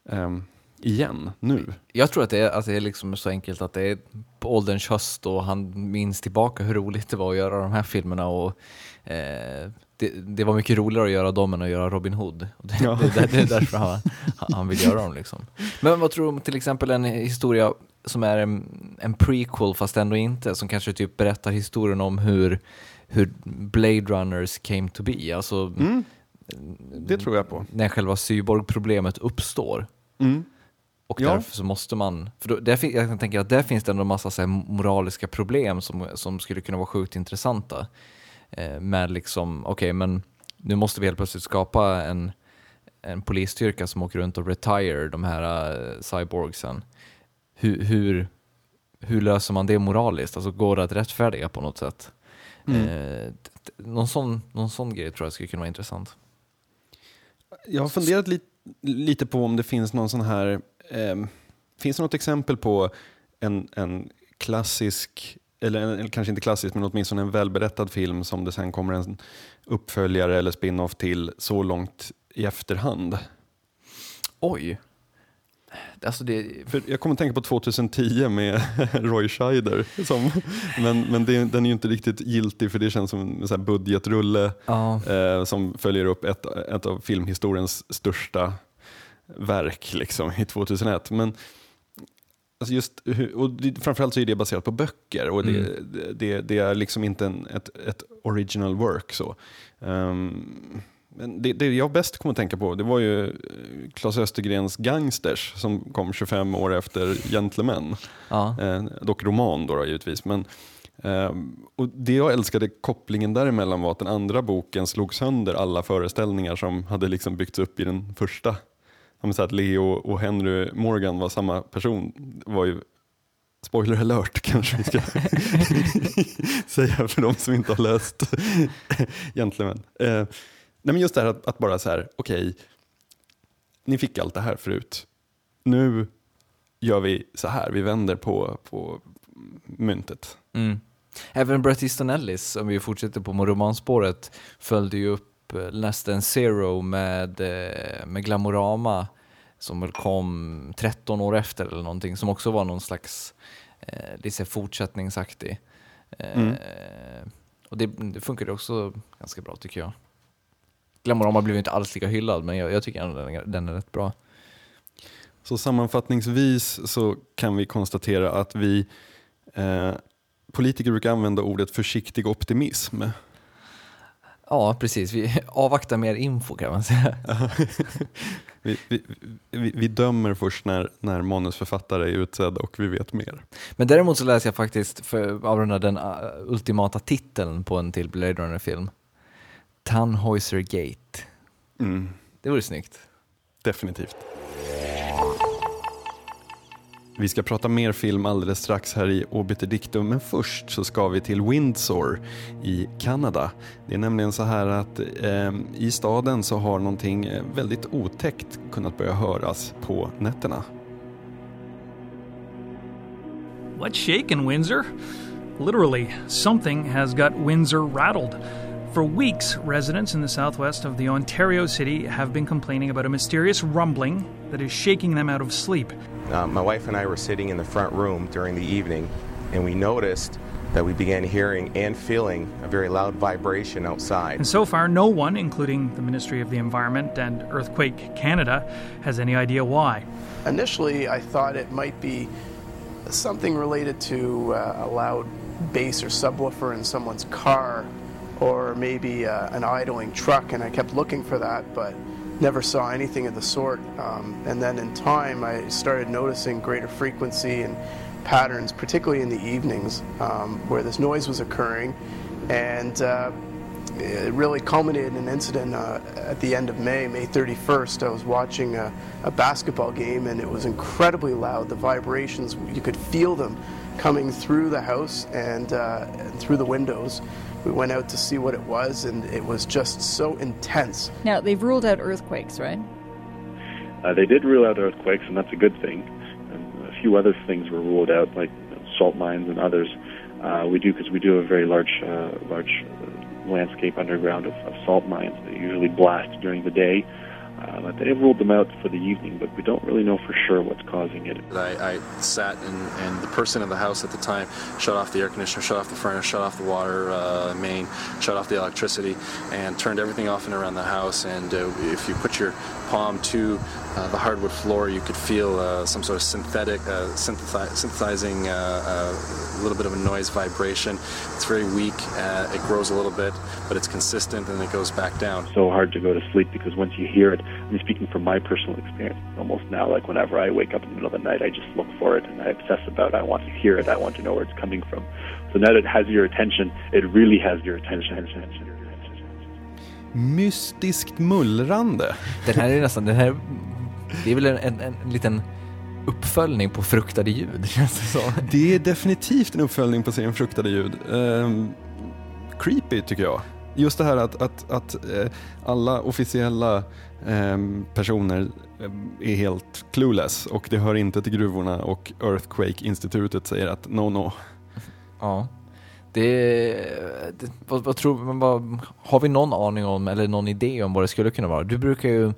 Um, igen, nu. Jag tror att det är, att det är liksom så enkelt att det är på ålderns höst och han minns tillbaka hur roligt det var att göra de här filmerna. Och, eh, det, det, var mycket roligare att göra dem än att göra Robin Hood. Det, ja. det, det, är därför han, han vill göra dem. Liksom. Men vad tror du om till exempel en historia som är en, en, prequel fast ändå inte, som kanske typ berättar historien om hur, hur Blade Runners came to be? Alltså, mm. Det tror jag på. När själva cyborg-problemet uppstår. Mm. Och ja. därför så måste man, för då, där, jag tänker att där finns det ändå en massa så här, moraliska problem som, som skulle kunna vara sjukt intressanta. Eh, med liksom, okej okay, men nu måste vi helt plötsligt skapa en, en polisstyrka som åker runt och retire de här uh, cyborgsen. Hur, hur, hur löser man det moraliskt? Alltså går det att rättfärdiga på något sätt? Mm. Eh, någon, sån, någon sån grej tror jag skulle kunna vara intressant. Jag har funderat li lite på om det finns någon sån här, eh, finns det något exempel på en, en klassisk eller, eller, kanske inte klassisk, men åtminstone en välberättad film som det sen kommer en uppföljare eller spin-off till så långt i efterhand. Oj. Alltså det... För jag kommer att tänka på 2010 med Roy Scheider. Som, men men det, den är ju inte riktigt giltig för det känns som en budgetrulle ja. eh, som följer upp ett, ett av filmhistoriens största verk liksom, i 2001. Men Alltså just, och framförallt så är det baserat på böcker och det, mm. det, det, är liksom inte en, ett, ett original work. så. Um, men det, det jag bäst kommer att tänka på det var ju eh, Claes Östergrens Gangsters som kom 25 år efter Gentlemen. Ja. Eh, dock roman då, då givetvis. Men, eh, och det jag älskade kopplingen däremellan var att den andra boken slog sönder alla föreställningar som hade liksom byggts upp i den första så att Leo och Henry Morgan var samma person var ju Spoiler alert kanske vi ska säga för de som inte har läst Gentlemen. Eh, nej men just det här att, att bara så här, okej, okay, ni fick allt det här förut. Nu gör vi så här, vi vänder på, på myntet. Mm. Även Bret Easton Ellis, om vi fortsätter på romanspåret, följde ju upp Less than Zero med, eh, med Glamorama som kom 13 år efter eller någonting som också var någon slags eh, lite fortsättningsaktig. Eh, mm. och det, det funkade också ganska bra tycker jag. Glamorama blev inte alls lika hyllad men jag, jag tycker ändå den, den är rätt bra. Så sammanfattningsvis så kan vi konstatera att vi eh, politiker brukar använda ordet försiktig optimism Ja, precis. Vi avvaktar mer info kan man säga. vi, vi, vi, vi, dömer först när, när manusförfattare är utsedda och vi vet mer. Men däremot så läser jag faktiskt, för avrunda den uh, ultimata titeln på en till Blade Runner-film. Tannhäuser Gate. Mm. Det vore snyggt. Definitivt. Vi ska prata mer film alldeles strax här i Obiter Dictum men först så ska vi till Windsor i Kanada. Det är nämligen så här att eh, i staden så har någonting eh, väldigt otäckt kunnat börja höras på nätterna. What's shaking Windsor? Literally, something has got Windsor rattled. For weeks, residents in the southwest of the Ontario city have been complaining about a mysterious rumbling that is shaking them out of sleep. Uh, my wife and I were sitting in the front room during the evening, and we noticed that we began hearing and feeling a very loud vibration outside. And so far, no one, including the Ministry of the Environment and Earthquake Canada, has any idea why. Initially, I thought it might be something related to uh, a loud bass or subwoofer in someone's car, or maybe uh, an idling truck, and I kept looking for that, but never saw anything of the sort. Um, and then in time, I started noticing greater frequency and patterns, particularly in the evenings, um, where this noise was occurring. And uh, it really culminated in an incident uh, at the end of May, May 31st. I was watching a, a, basketball game and it was incredibly loud. The vibrations, you could feel them coming through the house and, uh, and through the windows. We went out to see what it was and it was just so intense. Now, they've ruled out earthquakes, right? Uh, they did rule out earthquakes, and that's a good thing And a few other things were ruled out, like salt mines and others. Uh, we do because we do a very large, uh, large uh, landscape underground of, of salt mines. They usually blast during the day. But they ruled them out for the evening, but we don't really know for sure what's causing it. I, I sat and, and the person in the house at the time shut off the air conditioner, shut off the furnace, shut off the water uh, main, shut off the electricity, and turned everything off and around the house. And uh, if you put your palm to uh, the hardwood floor, you could feel uh, some sort of synthetic, uh, synthesi- synthesizing a little bit of a noise vibration. It's very weak. it grows a little bit, but it's consistent, and it goes back down. So hard to go to sleep because once you hear it, I'm speaking from my personal experience. Almost now, like whenever I wake up in the middle of the night, I just look for it and I obsess about it. I want to hear it. I want to know where it's coming from. So now that it has your attention, it really has your attention. Mystiskt mullrande. Den här är nästan, den här, det är väl en, en, en liten uppföljning på fruktade ljud, känns det som. Det är definitivt en uppföljning på serien Fruktade ljud. Um, creepy tycker jag. Just det här att, att, att uh, alla officiella um, personer är helt clueless och det hör inte till gruvorna och Earthquake-institutet säger att no, no. Ja. Det, det vad, vad, tror, vad, har vi någon aning om eller någon idé om vad det skulle kunna vara? Du brukar ju eh,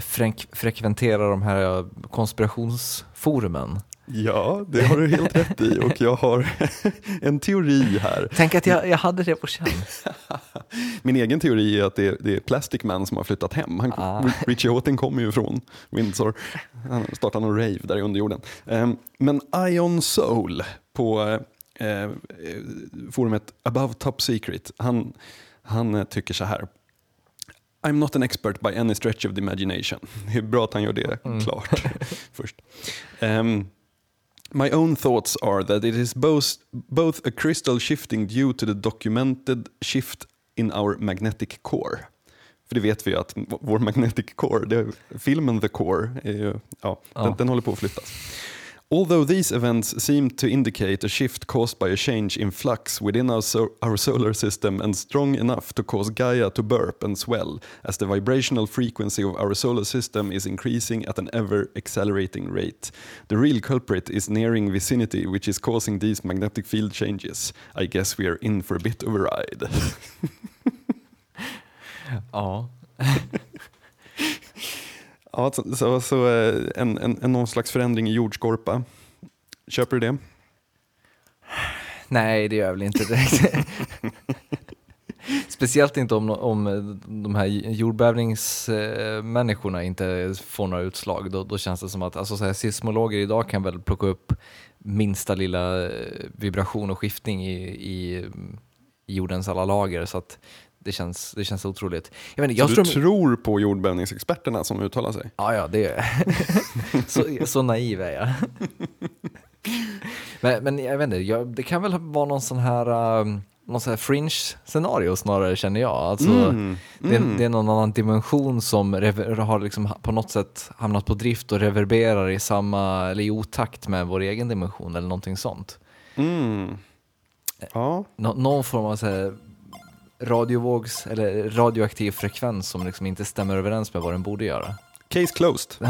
frek, frekventera de här konspirationsforumen. Ja, det har du helt rätt i och jag har en teori här. Tänk att jag, jag hade det på känn. Min egen teori är att det är, det är Plastic Man som har flyttat hem. Han, ah. Richie Houghton kommer ju från Windsor. Han startade någon rave där i underjorden. Um, men Ion Soul på eh, forumet Above Top Secret, han, han eh, tycker så här. I'm not an expert by any stretch of the imagination. Det är bra att han gör det mm. klart först. Um, My own thoughts are that it is both, both a crystal shifting due to the documented shift in our magnetic core. För det vet vi ju att vår magnetic core, det, filmen The Core, ju, ja, ja. Den, den håller på att flyttas. Although these events seem to indicate a shift caused by a change in flux within our, so our, solar system and strong enough to cause Gaia to burp and swell, as the vibrational frequency of our solar system is increasing at an ever accelerating rate. The real culprit is nearing vicinity, which is causing these magnetic field changes. I guess we are in for a bit of a ride. ja. Ja, så, så, så eh, en, en, en, någon slags förändring i jordskorpa. Köper du det? Nej, det gör jag väl inte direkt. Speciellt inte om, om de här jordbävningsmänniskorna inte får några utslag. Då, då känns det som att alltså, så här, seismologer idag kan väl plocka upp minsta lilla eh, vibration och skiftning i, i, i jordens alla lager. Så att det känns, det känns otroligt. Jag vet, jag så du tror på jordbävningsexperterna som uttalar sig? Ja, ja, det är så, så naiv är jag. men, men jag vet inte, jag, det kan väl vara någon sån här, um, någon sån här fringe-scenario snarare känner jag. Alltså, mm, det, mm. det, är någon annan dimension som har liksom på något sätt hamnat på drift och reverberar i samma, eller i otakt med vår egen dimension eller någonting sånt. Mm. Ja. Nå, någon form av så här, radiovågs eller radioaktiv frekvens som liksom inte stämmer överens med vad den borde göra. Case closed.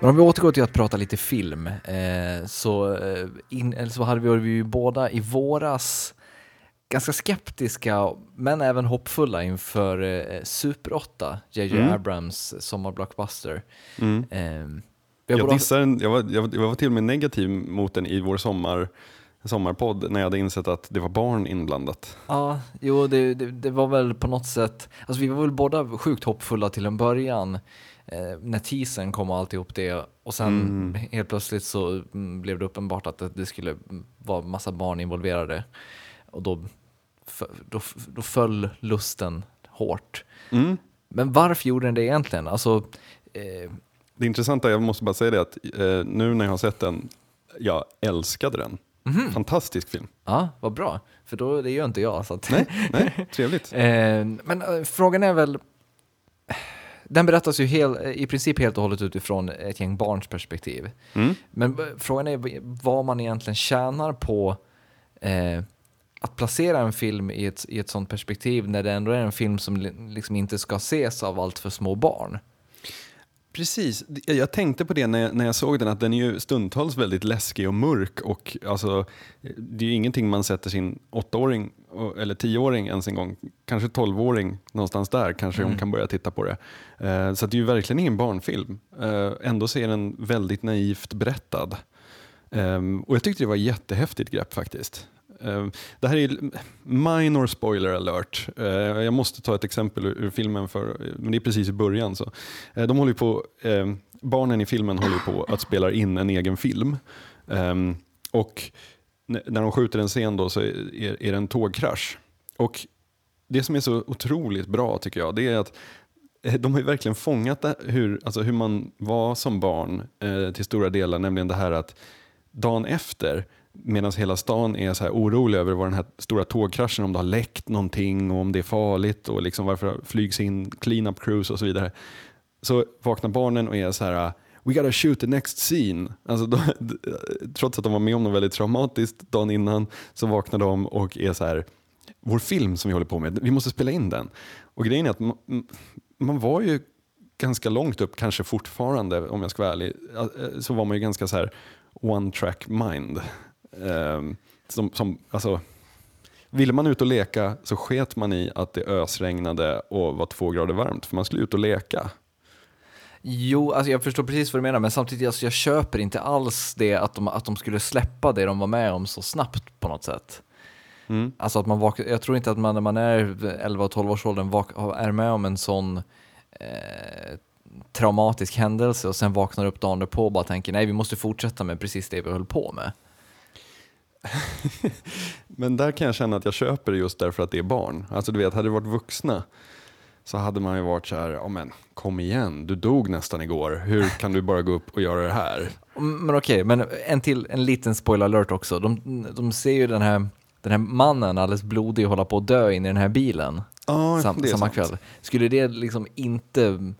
Men om vi återgår till att prata lite film, eh, så, eh, in, så hade vi ju båda i våras ganska skeptiska, men även hoppfulla inför eh, Super 8, JJ Mm. Abrams sommarblockbuster. Mm. Eh, Jag, dissar den, jag, var, jag, var- jag var till och med negativ mot den i vår sommar, sommarpodd när jag hade insett att det var barn inblandat. Ja, jo det, det, det var väl på något sätt, alltså vi var väl båda sjukt hoppfulla till en början. Eh, när teasern kom och alltihop det och sen Mm. helt plötsligt så mm, blev det uppenbart att det, det skulle vara massa barn involverade. Och då, då, då föll lusten hårt. Mm. Men varför gjorde den det egentligen? Alltså, eh, Det intressanta, jag måste bara säga det, att eh, nu när jag har sett den, jag älskade den. Mhm. Fantastisk film. ja, vad bra. För då, det gör inte jag. Så att, Nej, nej, trevligt. Eh, men eh, frågan är väl, den berättas ju hel, i princip helt och hållet utifrån ett gäng barns perspektiv. Mm. Men eh, frågan är vad man egentligen tjänar på eh, att placera en film i ett, i ett sånt perspektiv när det ändå är en film som li- liksom inte ska ses av allt för små barn. Precis, jag tänkte på det när jag, när jag såg den, att den är ju stundtals väldigt läskig och mörk och alltså, det är ju ingenting man sätter sin åttaåring eller tioåring ens en gång, kanske tolvåring någonstans där kanske hon kan börja titta på det. Eh, så det är ju verkligen ingen barnfilm. Eh, ändå så är den väldigt naivt berättad. Ehm, och jag tyckte det var ett jättehäftigt grepp faktiskt. Eh, det här är minor spoiler alert. Eh, jag måste ta ett exempel ur, filmen, för, men det är precis i början. Så. Eh, de håller på, barnen i filmen håller på att spela in en egen film. Ehm, och när de skjuter en scen då så är, det en tågkrasch. Och det som är så otroligt bra tycker jag, det är att de har ju verkligen fångat det, hur, alltså hur man var som barn eh, till stora delar, nämligen det här att dagen efter, medan hela stan är så här orolig över vad den här stora tågkraschen, om det har läckt någonting och om det är farligt och liksom varför flygs in clean-up crews och så vidare. Så vaknar barnen och är så här We gotta shoot the next scene. Alltså då, trots att de var med om något väldigt traumatiskt dagen innan så vaknar de och är så här vår film som vi håller på med, vi måste spela in den. Och grejen är att man, man var ju ganska långt upp, kanske fortfarande om jag ska vara ärlig, eh, så var man ju ganska så här one track mind. Ehm, som, som, alltså, ville man ut och leka så sket man i att det ösregnade och var två grader varmt, för man skulle ut och leka. Jo, alltså jag förstår precis vad du menar, men samtidigt alltså jag köper inte alls det att de, att de skulle släppa det de var med om så snabbt på något sätt. Mm. Alltså att man vakar, jag tror inte att man när man är 11 och 12 års åldern vak, är med om en sån eh, traumatisk händelse och sen vaknar upp dagen därpå och bara tänker nej vi måste fortsätta med precis det vi höll på med. Men där kan jag känna att jag köper det just därför att det är barn. Alltså du vet, hade det varit vuxna så hade man ju varit så här, ja men kom igen, du dog nästan igår, hur kan du bara gå upp och göra det här? Mm, Men okej, men en till, en liten spoiler alert också. De, de ser ju den här, den här mannen alldeles blodig hålla på att dö in i den här bilen Ja, sam, samma sant. kväll. Skulle det liksom inte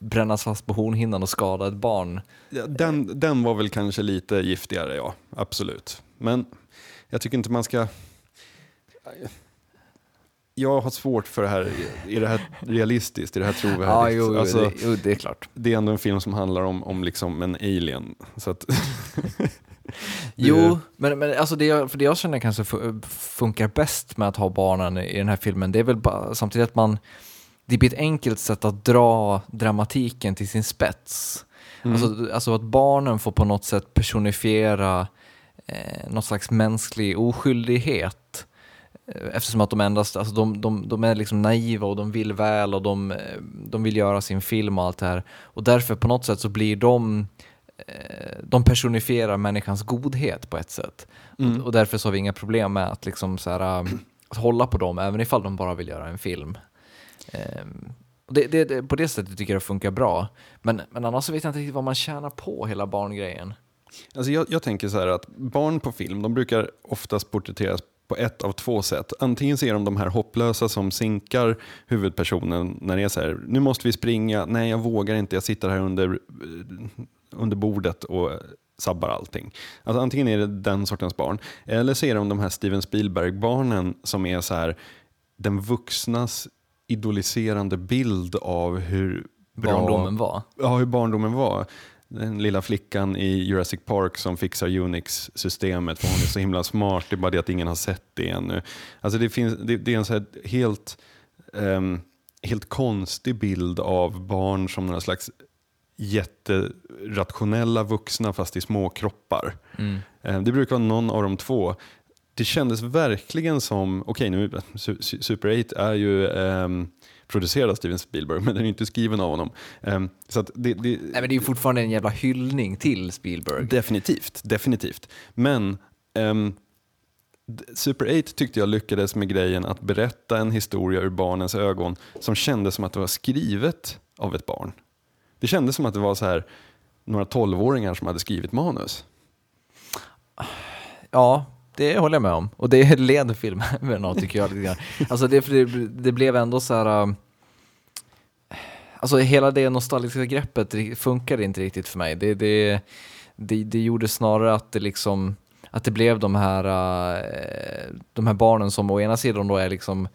brännas fast på hornhinnan och skada ett barn? Ja, Den, den var väl kanske lite giftigare, ja. Absolut. Men jag tycker inte man ska... Jag har svårt för det här. Är det här realistiskt? Är det här trovärdigt? Ja, jo, jo, Alltså, det, jo, det är klart. det är ändå en film som handlar om, om liksom en alien. Så att, Jo, men, men alltså det, jag, för det jag känner kanske fu- funkar bäst med att ha barnen i den här filmen, det är väl bara, samtidigt att man, det blir ett enkelt sätt att dra dramatiken till sin spets. Alltså, alltså att barnen får på något sätt personifiera eh, något slags mänsklig oskyldighet. Eh, Eftersom att de endast, alltså de, de, de är liksom naiva och de vill väl och de, eh, de vill göra sin film och allt det här. Och därför på något sätt så blir de eh, de personifierar människans godhet på ett sätt. Mm. Och, därför så har vi inga problem med att, liksom så här, att hålla på dem, även ifall de bara vill göra en film. Ehm, och det, det, det, på det sättet tycker jag det funkar bra. Men, men annars så vet jag inte riktigt vad man tjänar på hela barngrejen. Alltså jag, jag tänker så här att barn på film, de brukar oftast porträtteras på ett av två sätt. Antingen ser de de här hopplösa som sinkar huvudpersonen när det är så här, nu måste vi springa, nej jag vågar inte, jag sitter här under, eh, under bordet och sabbar allting. Alltså antingen är det den sortens barn, eller så är de de här Steven Spielberg-barnen som är så här, den vuxnas idoliserande bild av hur bra Barndomen var. ja, hur barndomen var. den lilla flickan i Jurassic Park som fixar Unix-systemet för hon är så himla smart, det är bara det att ingen har sett det ännu. Alltså det, finns, det, det är en så helt, um, helt konstig bild av barn som några slags jätterationella vuxna fast i små kroppar. Mm. Eh, Det brukar vara någon av de två. Det kändes verkligen som, okej nu, Su- Su- Super 8 är ju ehm, producerad av Steven Spielberg men den är inte skriven av honom. Ehm, så det, det, Nej, men det är fortfarande en jävla hyllning till Spielberg. Definitivt, definitivt. Men d- Super 8 tyckte jag lyckades med grejen att berätta en historia ur barnens ögon som kändes som att det var skrivet av ett barn. Det kändes som att det var så här några tolvåringar som hade skrivit manus. Ja, det håller jag med om. Och det leder filmen av tycker jag. Lite grann. Alltså det, för det, det blev ändå så här... Um, alltså hela det nostalgiska greppet funkade inte riktigt för mig. Det, det, det, det gjorde snarare att det liksom att det blev de här, uh, de här barnen som å ena sidan då är liksom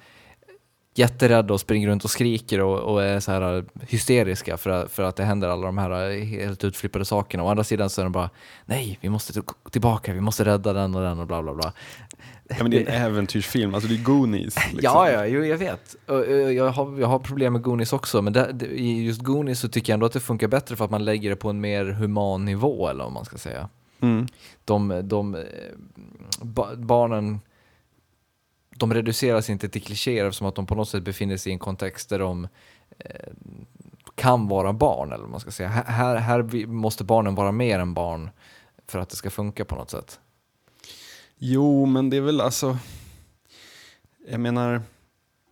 jätterädda och springer runt och skriker och, och är så här hysteriska för att, för att det händer alla de här helt utflippade sakerna. Å andra sidan så är de bara, nej, vi måste tillbaka, vi måste rädda den och den och bla bla bla. Ja, men det är en äventyrsfilm, alltså det är Goonies. Liksom. Ja, ja, jo, jag vet. Jag har, jag har problem med Goonies också, men det, i just Goonies så tycker jag ändå att det funkar bättre för att man lägger det på en mer human nivå, eller vad man ska säga. Mm. De, de eh, ba, barnen, de reduceras inte till klichéer eftersom att de på något sätt befinner sig i en kontext där de eh, kan vara barn, eller vad man ska säga. Här, här, måste barnen vara mer än barn för att det ska funka på något sätt. Jo, men det är väl alltså... Jag menar,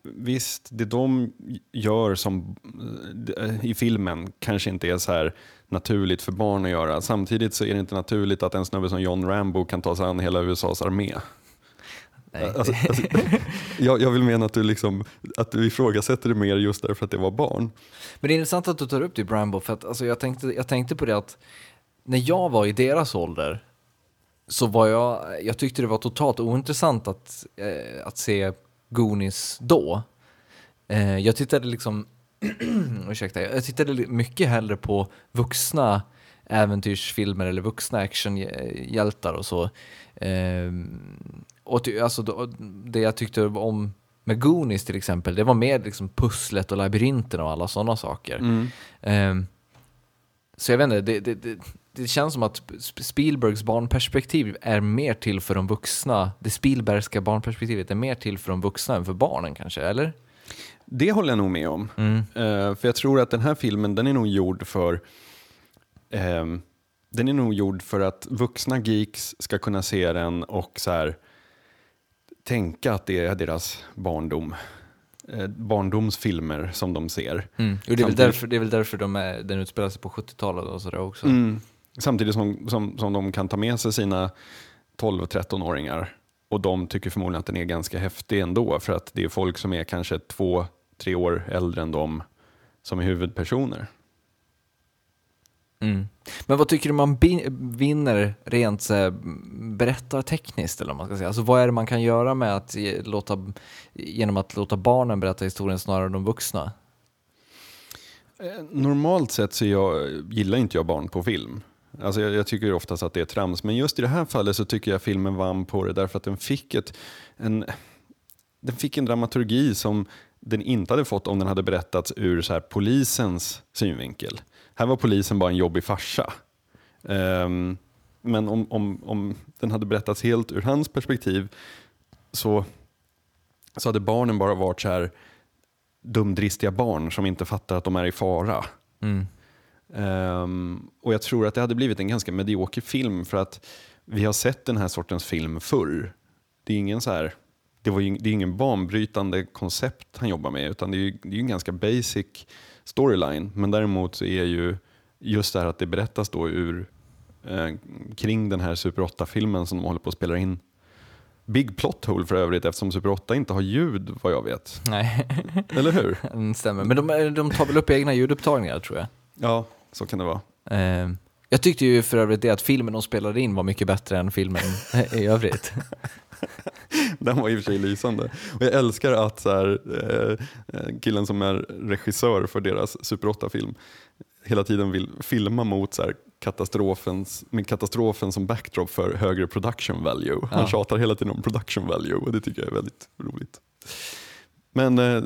visst, det de gör som eh, i filmen kanske inte är så här naturligt för barn att göra. Samtidigt så är det inte naturligt att en snubbe som John Rambo kan ta sig an hela USAs armé. Nej. Alltså, alltså, jag, jag vill mena att du, liksom, att du ifrågasätter det mer just därför att det var barn. Men det är intressant att du tar upp det Brambo, för att alltså, jag, tänkte, jag tänkte på det att när jag var i deras ålder så var jag, jag tyckte det var totalt ointressant att, eh, att se Goonies då. Eh, jag tittade liksom, ursäkta, jag tittade mycket hellre på vuxna äventyrsfilmer eller vuxna actionhjältar och så. Eh, och ty, alltså, då, det jag tyckte om med Goonies till exempel, det var mer liksom pusslet och labyrinten och alla sådana saker. Ehm, så jag vet inte, det, det, det, det känns som att Sp- Spielbergs barnperspektiv är mer till för de vuxna. Det Spielbergska barnperspektivet är mer till för de vuxna än för barnen kanske, eller? Det håller jag nog med om. Mm. Eh, för jag tror att den här filmen, den är nog gjord för ehm, den är nog gjord för att vuxna geeks ska kunna se den och så här, tänka att det är deras barndom. Eh, barndomsfilmer som de ser. Mm. Och det, är väl därför, det är väl därför de är, den utspelar sig på 70-talet och sådär också. Mm. Samtidigt som, som, som de kan ta med sig sina 12-13-åringar och de tycker förmodligen att den är ganska häftig ändå för att det är folk som är kanske två, tre år äldre än de som är huvudpersoner. Mm. Men vad tycker du man vinner rent berättartekniskt? Eller vad man ska säga? Alltså, vad är det man kan göra med att låta, genom att låta barnen berätta historien snarare än de vuxna? Eh, normalt sett så jag, gillar inte jag barn på film. Alltså jag, jag tycker oftast att det är trams, men just i det här fallet så tycker jag filmen vann på det därför att den fick, ett, en, den fick en dramaturgi som den inte hade fått om den hade berättats ur så här polisens synvinkel. Här var polisen bara en jobbig farsa. Ehm, men om, om, om den hade berättats helt ur hans perspektiv så, så hade barnen bara varit så här dumdristiga barn som inte fattar att de är i fara. Mm. Ehm, och jag tror att det hade blivit en ganska medioker film för att vi har sett den här sortens film förr. Det är ingen så här, det, var ju, det är ingen banbrytande koncept han jobbar med utan det är ju det är ju en ganska basic storyline. Men däremot så är ju just det här att det berättas då ur eh, kring den här Super 8-filmen som de håller på att spela in. Big plot hole för övrigt eftersom Super 8 inte har ljud vad jag vet. Nej, Eller hur? det stämmer. Men de, de tar väl upp egna ljudupptagningar tror jag. Ja, så kan det vara. Eh, jag tyckte ju för övrigt det att filmen de spelade in var mycket bättre än filmen i övrigt. Den var i och för sig lysande. Och jag älskar att så här, eh, killen som är regissör för deras Super 8-film hela tiden vill filma mot så här, katastrofens, med katastrofen som backdrop för högre production value. Han Ja. tjatar hela tiden om production value och det tycker jag är väldigt roligt. Men eh,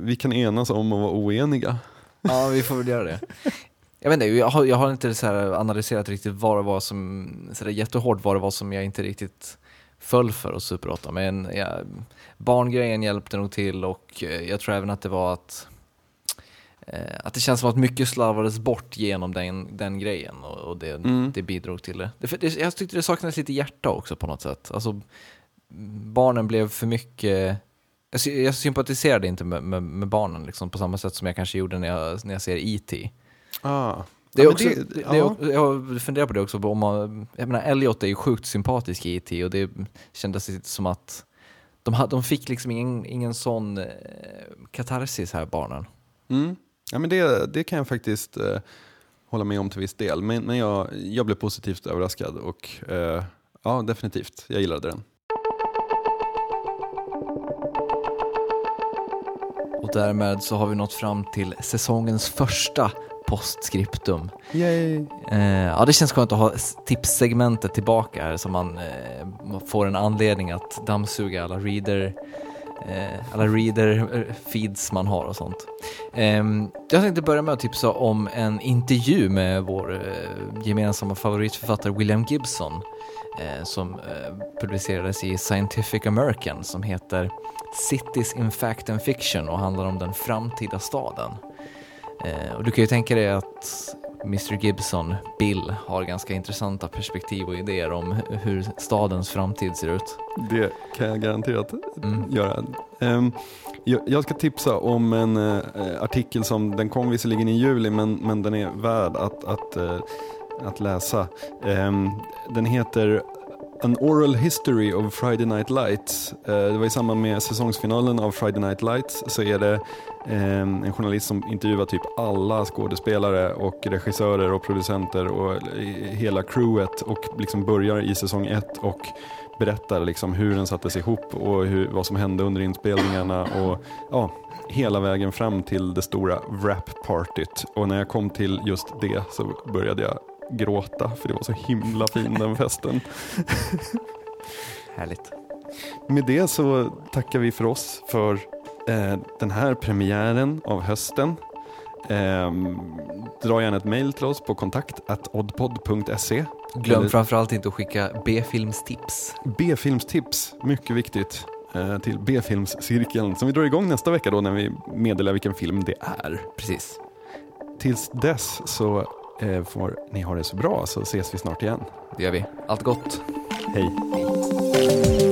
vi kan enas om att vara oeniga. Ja, vi får väl göra det. Jag vet inte, jag har, jag har inte så analyserat riktigt vad det var som, så där jättehårt vad det var som jag inte riktigt föll för hos Super 8. Men ja, barngrejen hjälpte nog till och eh, jag tror även att det var att eh, att det känns som att mycket slarvades bort genom den, den grejen och, och det, Mm. det bidrog till det. det, det. Jag tyckte det saknades lite hjärta också på något sätt. Alltså, barnen blev för mycket jag, jag sympatiserade inte med, med, med barnen liksom, på samma sätt som jag kanske gjorde när jag, när jag ser E.T. Ah. Det är Ja, också, det- det, ja. det är, jag funderar på det också, om man, jag menar Elliot är ju sjukt sympatisk i E.T. och det kändes lite som att de, ha- de fick liksom ingen, ingen sån eh, katarsis här barnen. Mm. Ja, men det, det kan jag faktiskt eh, hålla med om till viss del. Men, men jag, jag blev positivt överraskad och eh, ja, definitivt. Jag gillade den. Och därmed så har vi nått fram till säsongens första postskriptum. Yay. Eh, ja, det känns skönt att ha tipssegmentet tillbaka här så man eh, får en anledning att dammsuga alla reader eh, alla reader eh, feeds man har och sånt. Ehm, jag tänkte börja med att tipsa om en intervju med vår eh, gemensamma favoritförfattare William Gibson eh, som publicerades i Scientific American som heter Cities in Fact and Fiction och handlar om den framtida staden. Eh, och du kan ju tänka dig att Mr Gibson, Bill, har ganska intressanta perspektiv och idéer om hu- hur stadens framtid ser ut. Det kan jag garanterat Mm. göra. Ehm, jag, jag ska tipsa om en eh, artikel som, den kom visserligen i juli men, men den är värd att, att, eh, att läsa. Ehm, den heter An Oral History of Friday Night Lights. Eh, det var i samband med säsongsfinalen av Friday Night Lights så är det ehm, en journalist som intervjuar typ alla skådespelare och regissörer och producenter och eh, hela crewet och liksom börjar i säsong ett och berättar liksom hur den sattes ihop och hur, vad som hände under inspelningarna och ja, hela vägen fram till det stora wrap-partyt. Och när jag kom till just det så började jag gråta för det var så himla fin den festen. Härligt. Med det så tackar vi för oss för eh, den här premiären av hösten. Ehm, dra gärna ett mejl till oss på kontakt oddpod.se. Glöm Eller- framförallt inte att skicka B-filmstips. B-filmstips, mycket viktigt, eh, till B-filmscirkeln som vi drar igång nästa vecka då när vi meddelar vilken film det är. Precis. Tills dess så eh, får ni ha det så bra så ses vi snart igen. Det gör vi. Allt gott. Hej.